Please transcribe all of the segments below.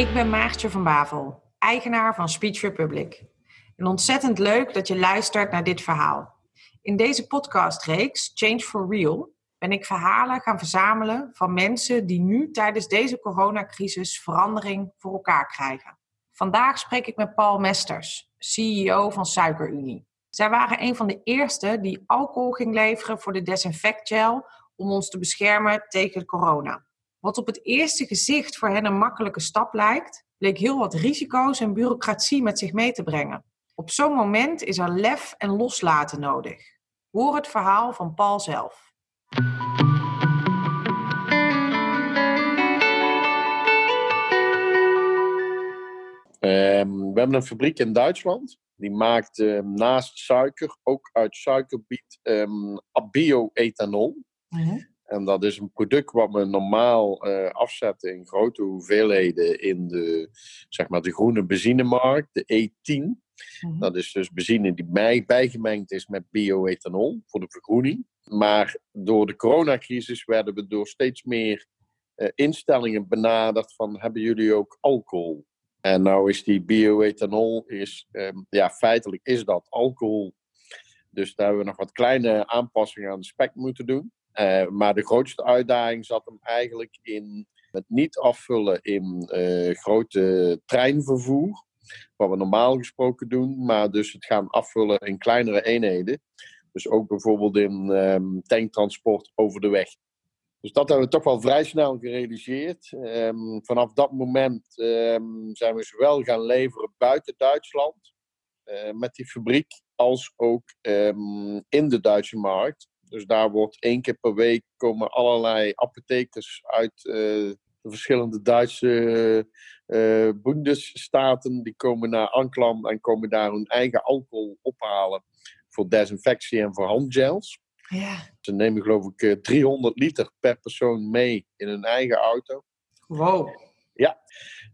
Ik ben Maartje van Bavel, eigenaar van Speech Republic. En ontzettend leuk dat je luistert naar dit verhaal. In deze podcastreeks Change for Real ben ik verhalen gaan verzamelen van mensen die nu tijdens deze coronacrisis verandering voor elkaar krijgen. Vandaag spreek ik met Paul Mesters, CEO van Suikerunie. Zij waren een van de eerste die alcohol ging leveren voor de desinfectgel om ons te beschermen tegen corona. Wat op het eerste gezicht voor hen een makkelijke stap lijkt, bleek heel wat risico's en bureaucratie met zich mee te brengen. Op zo'n moment is er lef en loslaten nodig. Hoor het verhaal van Paul zelf. Ehm, we hebben een fabriek in Duitsland. Die maakt ehm, naast suiker ook uit suikerbiet um, bioethanol. En dat is een product wat we normaal uh, afzetten in grote hoeveelheden in de, zeg maar, de groene benzinemarkt, de E10. Mhm. Dat is dus benzine die bij, bijgemengd is met bioethanol voor de vergroening. Maar door de coronacrisis werden we door steeds meer uh, instellingen benaderd van hebben jullie ook alcohol? En nou is die bioethanol, is, um, ja, feitelijk is dat alcohol. Dus daar hebben we nog wat kleine aanpassingen aan de spec moeten doen. Uh, maar de grootste uitdaging zat hem eigenlijk in het niet afvullen in uh, grote treinvervoer. Wat we normaal gesproken doen, maar dus het gaan afvullen in kleinere eenheden. Dus ook bijvoorbeeld in um, tanktransport over de weg. Dus dat hebben we toch wel vrij snel gerealiseerd. Um, vanaf dat moment um, zijn we zowel gaan leveren buiten Duitsland uh, met die fabriek, als ook in de Duitse markt. Dus daar wordt één keer per week komen allerlei apothekers uit uh, de verschillende Duitse uh, Bundesstaten. Die komen naar Anklam en komen daar hun eigen alcohol ophalen voor desinfectie en voor handgels. Ja. Ze nemen geloof ik 300 liter per persoon mee in hun eigen auto. Wow. Ja,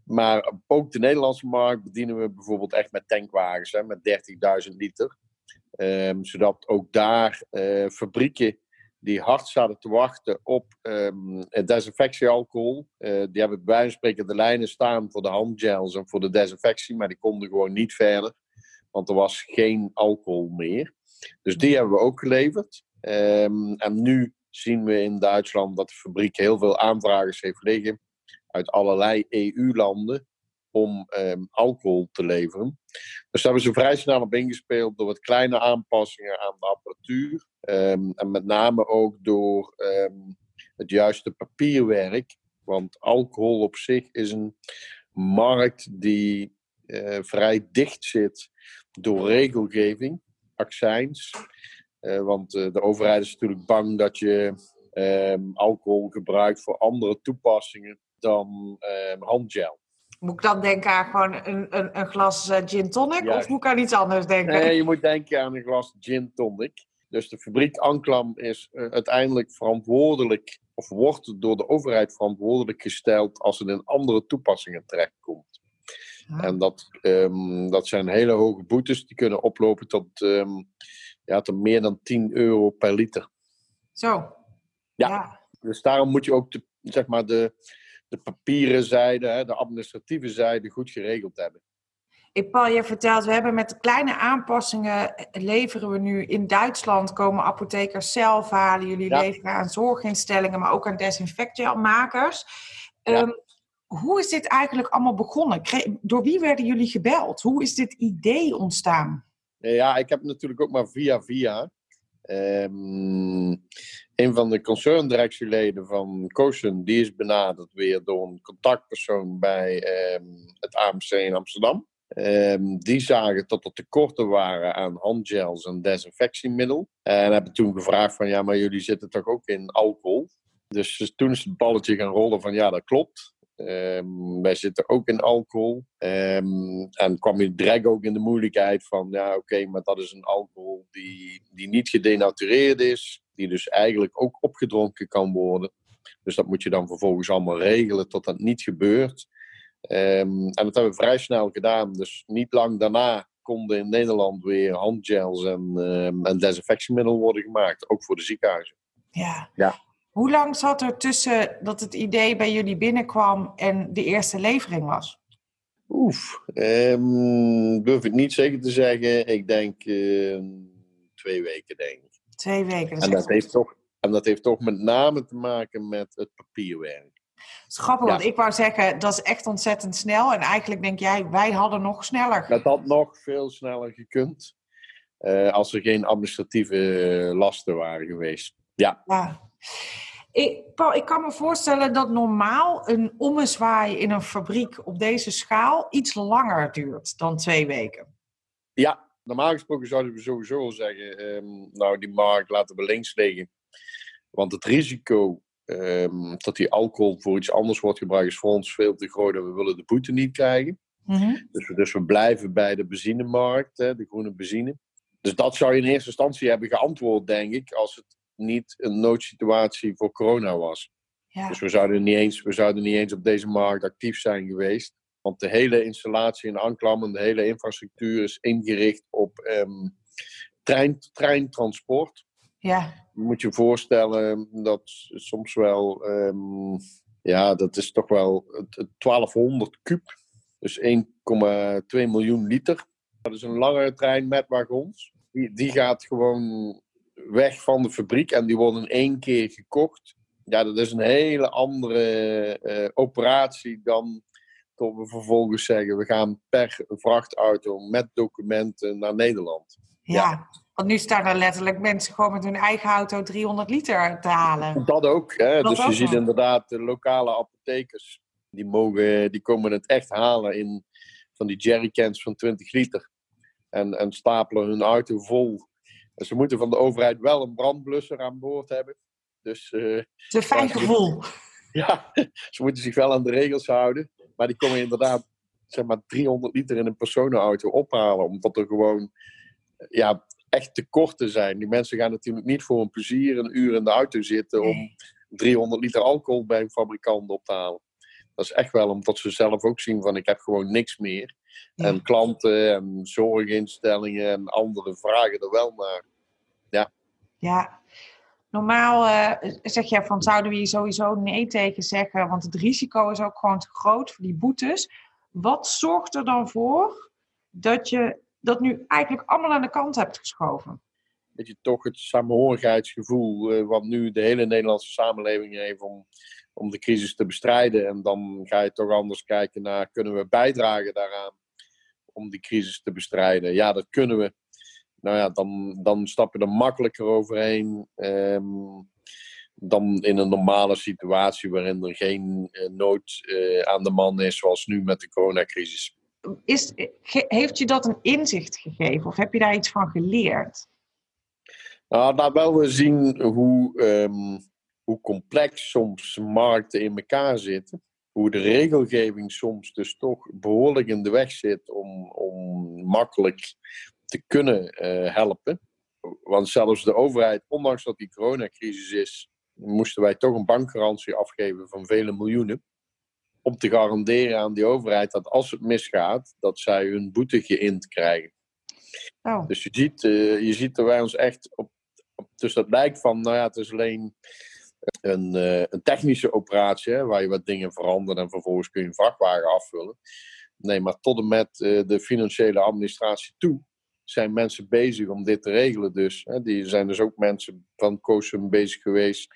maar ook de Nederlandse markt bedienen we bijvoorbeeld echt met tankwagens hè, met 30.000 liter. Um, zodat ook daar uh, fabrieken die hard zaten te wachten op um, desinfectiealcohol. Uh, die hebben bij wijze van spreken de lijnen staan voor de handgels en voor de desinfectie, maar die konden gewoon niet verder, want er was geen alcohol meer. Dus die hebben we ook geleverd. Um, en nu zien we in Duitsland dat de fabriek heel veel aanvragers heeft liggen uit allerlei EU-landen om um, alcohol te leveren. Dus daar hebben ze vrij snel op ingespeeld door wat kleine aanpassingen aan de apparatuur. Um, en met name ook door um, het juiste papierwerk. Want alcohol op zich is een markt die uh, vrij dicht zit door regelgeving, accijns. Uh, want uh, de overheid is natuurlijk bang dat je alcohol gebruikt voor andere toepassingen dan handgel. Moet ik dan denken aan gewoon een, een, een glas uh, gin tonic? Of moet ik aan iets anders denken? Nee, je moet denken aan een glas gin tonic. Dus de fabriek Anklam is uh, uiteindelijk verantwoordelijk, of wordt door de overheid verantwoordelijk gesteld als het in andere toepassingen terechtkomt. Ja. En dat, um, dat zijn hele hoge boetes, die kunnen oplopen tot, um, ja, tot meer dan 10 euro per liter. Zo. Ja. ja. Dus daarom moet je ook de, zeg maar de, de papieren zijde, de administratieve zijde goed geregeld hebben. Ik Paul, je vertelt, we hebben met kleine aanpassingen eh, leveren we nu in Duitsland, komen apothekers zelf halen. Jullie ja. leveren aan zorginstellingen, maar ook aan desinfectgelmakers. Ja. Um, hoe is dit eigenlijk allemaal begonnen? Door wie werden jullie gebeld? Hoe is dit idee ontstaan? Ja, ik heb natuurlijk ook maar via via. Um, een van de concerndirectieleden van Kozen, die is benaderd weer door een contactpersoon bij um, het AMC in Amsterdam. Um, die zagen dat er tekorten waren aan handgels en desinfectiemiddel. En hebben toen gevraagd van ja, maar jullie zitten toch ook in alcohol? Dus toen is het balletje gaan rollen van ja, dat klopt. Um, wij zitten ook in alcohol. Um, en kwam je direct ook in de moeilijkheid van, ja oké, okay, maar dat is een alcohol die, die niet gedenatureerd is. Die dus eigenlijk ook opgedronken kan worden. Dus dat moet je dan vervolgens allemaal regelen tot dat niet gebeurt. Um, en dat hebben we vrij snel gedaan. Dus niet lang daarna konden in Nederland weer handgels en, en desinfectiemiddel worden gemaakt. Ook voor de ziekenhuizen. Ja. ja. Hoe lang zat er tussen dat het idee bij jullie binnenkwam en de eerste levering was? Oef, um, durf ik niet zeker te zeggen. Ik denk uh, twee weken, denk ik. Twee weken. Dat en, dat heeft toch, en dat heeft toch met name te maken met het papierwerk. Grappig, want ik wou zeggen, dat is echt ontzettend snel. En eigenlijk denk jij, wij hadden nog sneller. Dat had nog veel sneller gekund. Uh, als er geen administratieve lasten waren geweest. Ja. ja. Ik, Paul, ik kan me voorstellen dat normaal een ommezwaai in een fabriek op deze schaal iets langer duurt dan twee weken. Ja, normaal gesproken zouden we sowieso zeggen, um, nou die markt laten we links liggen. Want het risico um, dat die alcohol voor iets anders wordt gebruikt is voor ons veel te groot en we willen de boete niet krijgen. Mm -hmm. dus, we, dus we blijven bij de benzinemarkt, hè, de groene benzine. Dus dat zou je in eerste instantie hebben geantwoord, denk ik, als het niet een noodsituatie voor corona was. Ja. Dus we zouden, niet eens, we zouden niet eens op deze markt actief zijn geweest. Want de hele installatie in Anklam en de hele infrastructuur is ingericht op um, trein, treintransport. Ja. Je moet je voorstellen dat soms wel, um, ja, dat is toch wel 1200 kub. Dus 1,2 miljoen liter. Dat is een lange trein met wagons. Die, die gaat gewoon weg van de fabriek en die worden in één keer gekocht. Ja, dat is een hele andere uh, operatie dan tot we vervolgens zeggen: we gaan per vrachtauto met documenten naar Nederland. Ja, want nu staan er letterlijk mensen gewoon met hun eigen auto 300 liter te halen. Dat ook. Hè? dus je ziet inderdaad de lokale apothekers, die, mogen, die komen het echt halen in van die jerrycans van 20 liter. En, en stapelen hun auto vol ze moeten van de overheid wel een brandblusser aan boord hebben. Dus, uh, het is een fijn gevoel. ja, ze moeten zich wel aan de regels houden. Maar die komen inderdaad zeg maar 300 liter in een personenauto ophalen. Omdat er gewoon ja, echt tekorten zijn. Die mensen gaan natuurlijk niet voor een plezier een uur in de auto zitten om 300 liter alcohol bij een fabrikant op te halen. Dat is echt wel omdat ze zelf ook zien van ik heb gewoon niks meer. En klanten en zorginstellingen en anderen vragen er wel naar. Ja. Ja. Normaal uh, zeg je van zouden we hier sowieso nee tegen zeggen, want het risico is ook gewoon te groot voor die boetes. Wat zorgt er dan voor dat je dat nu eigenlijk allemaal aan de kant hebt geschoven? Dat je toch het samenhorigheidsgevoel, uh, wat nu de hele Nederlandse samenleving heeft om, om de crisis te bestrijden. En dan ga je toch anders kijken naar, kunnen we bijdragen daaraan? Om die crisis te bestrijden. Ja, dat kunnen we. Nou ja, dan, dan stap je er makkelijker overheen um, dan in een normale situatie waarin er geen uh, nood uh, aan de man is, zoals nu met de coronacrisis. Is, heeft je dat een inzicht gegeven of heb je daar iets van geleerd? Nou, laat wel we zien hoe, um, hoe complex soms markten in elkaar zitten hoe de regelgeving soms dus toch behoorlijk in de weg zit om, om makkelijk te kunnen uh, helpen. Want zelfs de overheid, ondanks dat die coronacrisis is, moesten wij toch een bankgarantie afgeven van vele miljoenen. Om te garanderen aan die overheid dat als het misgaat, dat zij hun boete geïnd krijgen. Oh. Dus je ziet, uh, je ziet er wij ons echt op, op. Dus dat lijkt van, nou ja, het is alleen een, uh, een technische operatie, waar je wat dingen verandert en vervolgens kun je een vrachtwagen afvullen. Nee, maar tot en met uh, de financiële administratie toe zijn mensen bezig om dit te regelen. Dus hè, die zijn dus ook mensen van COSUM bezig geweest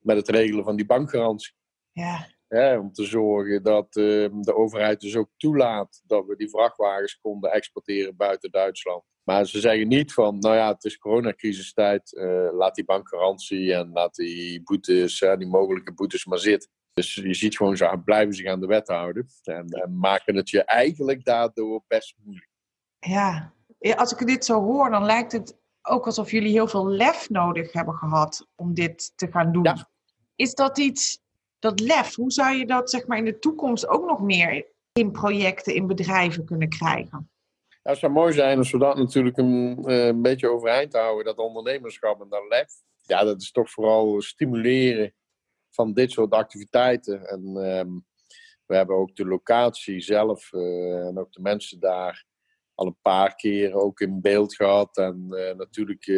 met het regelen van die bankgarantie. Ja. Om te zorgen dat uh, de overheid dus ook toelaat dat we die vrachtwagens konden exporteren buiten Duitsland. Maar ze zeggen niet van, nou ja, het is coronacrisistijd, uh, laat die bankgarantie en laat die boetes, uh, die mogelijke boetes maar zitten. Dus je ziet gewoon, ze blijven zich aan de wet houden en, en maken het je eigenlijk daardoor best moeilijk. Ja, als ik dit zo hoor, dan lijkt het ook alsof jullie heel veel lef nodig hebben gehad om dit te gaan doen. Ja. Is dat iets, dat lef, hoe zou je dat zeg maar in de toekomst ook nog meer in projecten, in bedrijven kunnen krijgen? Ja, het zou mooi zijn als we dat natuurlijk een, een beetje overeind houden, dat ondernemerschap en dat lef. Ja, dat is toch vooral stimuleren van dit soort activiteiten. En um, we hebben ook de locatie zelf uh, en ook de mensen daar al een paar keer ook in beeld gehad. En uh, natuurlijk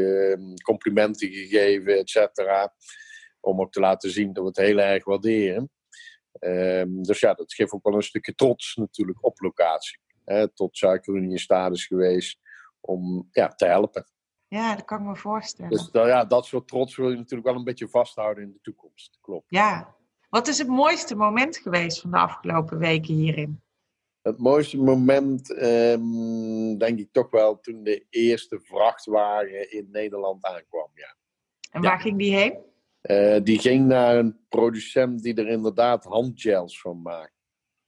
complimenten gegeven, et cetera. Om ook te laten zien dat we het heel erg waarderen. Ehm, dus ja, dat geeft ook wel een stukje trots natuurlijk op locatie. Hè, tot Suikerunie in staat is geweest om ja, te helpen. Ja, dat kan ik me voorstellen. Dus ja, dat soort trots wil je natuurlijk wel een beetje vasthouden in de toekomst. Klopt. Ja. Wat is het mooiste moment geweest van de afgelopen weken hierin? Het mooiste moment, ehm, denk ik toch wel toen de eerste vrachtwagen in Nederland aankwam. Ja. En waar ging die heen? Uh, die ging naar een producent die er inderdaad handgels van maakt.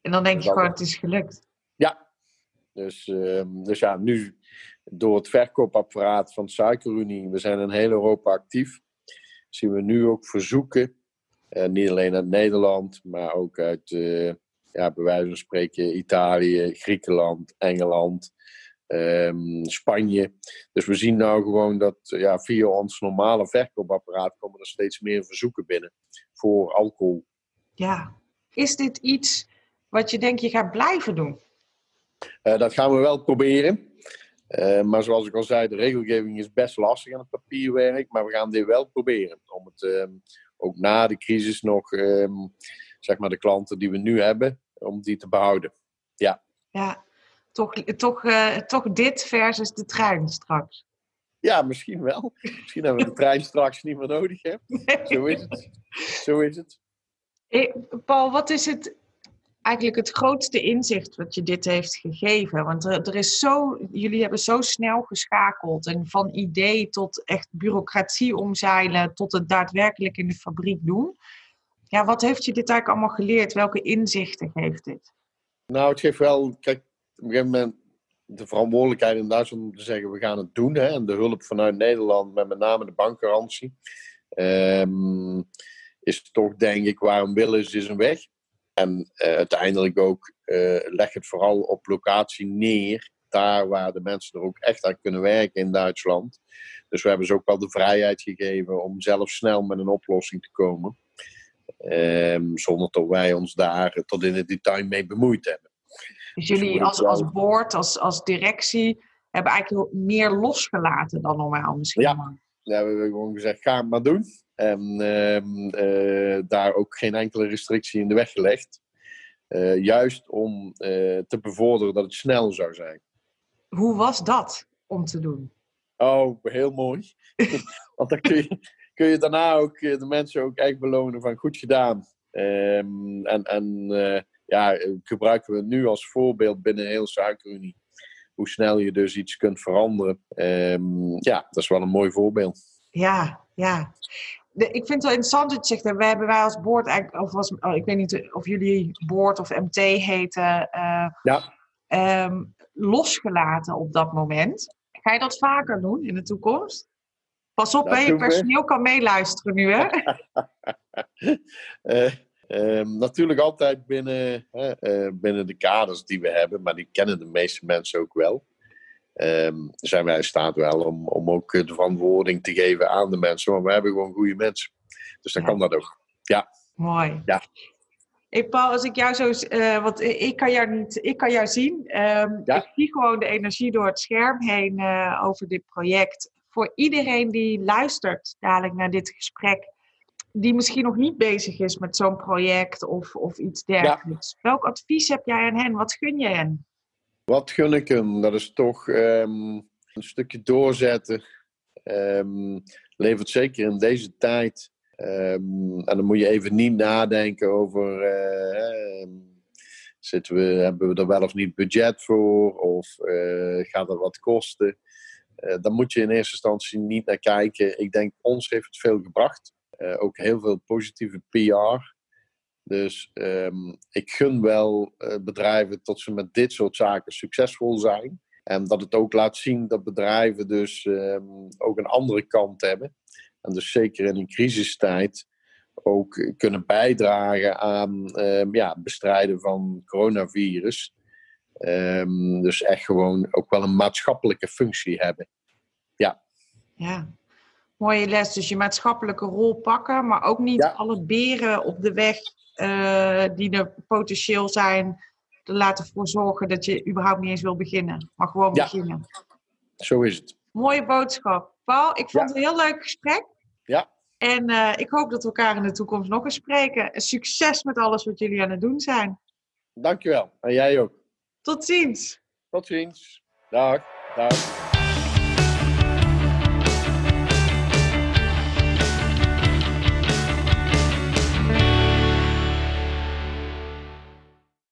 En dan denk je gewoon, het is gelukt. Ja. Dus, uh, dus ja, nu door het verkoopapparaat van Suikerunie, we zijn in heel Europa actief, zien we nu ook verzoeken, uh, niet alleen uit Nederland, maar ook uit, uh, ja, bij wijze van spreken, Italië, Griekenland, Engeland, um, Spanje. Dus we zien nou gewoon dat ja, via ons normale verkoopapparaat komen er steeds meer verzoeken binnen voor alcohol. Ja, is dit iets wat je denkt je gaat blijven doen? Uh, dat gaan we wel proberen. Uh, maar zoals ik al zei, de regelgeving is best lastig aan het papierwerk. Maar we gaan dit wel proberen. Om het um, ook na de crisis nog, um, zeg maar, de klanten die we nu hebben, om die te behouden. Ja. Ja, toch, toch, uh, toch dit versus de trein straks. Ja, misschien wel. Misschien hebben we de trein straks niet meer nodig. Zo is het. Zo is het. Hey, Paul, wat is het eigenlijk het grootste inzicht wat je dit heeft gegeven? Want er, er, is zo, jullie hebben zo snel geschakeld. En van idee tot echt bureaucratie omzeilen, tot het daadwerkelijk in de fabriek doen. Ja, wat heeft je dit eigenlijk allemaal geleerd? Welke inzichten geeft dit? Nou, het geeft wel, kijk, op een gegeven moment de verantwoordelijkheid in Duitsland om te zeggen, we gaan het doen. Hè, en de hulp vanuit Nederland, met met name de bankgarantie, um, is toch denk ik, waarom willen ze is een weg. En uh, uiteindelijk ook uh, leg het vooral op locatie neer, daar waar de mensen er ook echt aan kunnen werken in Duitsland. Dus we hebben ze ook wel de vrijheid gegeven om zelf snel met een oplossing te komen. Um, zonder dat wij ons daar tot in het detail mee bemoeid hebben. Dus jullie als, als board, als, als directie, hebben eigenlijk meer losgelaten dan normaal misschien? Ja, ja we hebben gewoon gezegd, ga het maar doen. En uh, uh, daar ook geen enkele restrictie in de weg gelegd. Uh, juist om uh, te bevorderen dat het snel zou zijn. Hoe was dat om te doen? Oh, heel mooi. Want dan kun je, kun je daarna ook de mensen ook echt belonen van goed gedaan. Um, en en ja, gebruiken we nu als voorbeeld binnen heel Suikerunie. Hoe snel je dus iets kunt veranderen. Um, ja, dat is wel een mooi voorbeeld. Ja, ja. De, ik vind het wel interessant dat je zegt, we hebben wij als boord eigenlijk, of was, oh, ik weet niet of jullie boord of MT heten, uh, ja. um, losgelaten op dat moment. Ga je dat vaker doen in de toekomst? Pas op, hè, je personeel kan meeluisteren nu, hè? uh, Um, natuurlijk altijd binnen, uh, binnen de kaders die we hebben, maar die kennen de meeste mensen ook wel. Um, zijn wij in staat wel om, om ook de verantwoording te geven aan de mensen, want we hebben gewoon goede mensen. Dus dan ja. kan dat ook. Ja. Mooi. Ja. Hey Paul, als ik jou zo, uh, want ik kan jou niet, ik kan jou zien. Um, ja. Ik zie gewoon de energie door het scherm heen uh, over dit project. Voor iedereen die luistert dadelijk naar dit gesprek, die misschien nog niet bezig is met zo'n project of, of iets dergelijks. Ja. Welk advies heb jij aan hen? Wat gun je hen? Wat gun ik hem? Dat is toch um, een stukje doorzetten. Um, levert zeker in deze tijd. Um, en dan moet je even niet nadenken over. Uh, zitten we, hebben we er wel of niet budget voor? Of uh, gaat dat wat kosten? Uh, dan moet je in eerste instantie niet naar kijken. Ik denk, ons heeft het veel gebracht. Uh, ook heel veel positieve PR. Dus um, ik gun wel uh, bedrijven tot ze met dit soort zaken succesvol zijn. En dat het ook laat zien dat bedrijven dus um, ook een andere kant hebben. En dus zeker in een crisistijd ook kunnen bijdragen aan um, ja, bestrijden van coronavirus. dus echt gewoon ook wel een maatschappelijke functie hebben. Ja. Ja, mooie les. Dus je maatschappelijke rol pakken, maar ook niet ja. alle beren op de weg uh, die er potentieel zijn, er laten voor zorgen dat je überhaupt niet eens wil beginnen. Maar gewoon ja. beginnen. Zo is het. Mooie boodschap. Paul, ik vond ja. het een heel leuk gesprek. Ja. En uh, ik hoop dat we elkaar in de toekomst nog eens spreken. Succes met alles wat jullie aan het doen zijn. Dankjewel. En jij ook. Tot ziens. Tot ziens. Dag. Dag.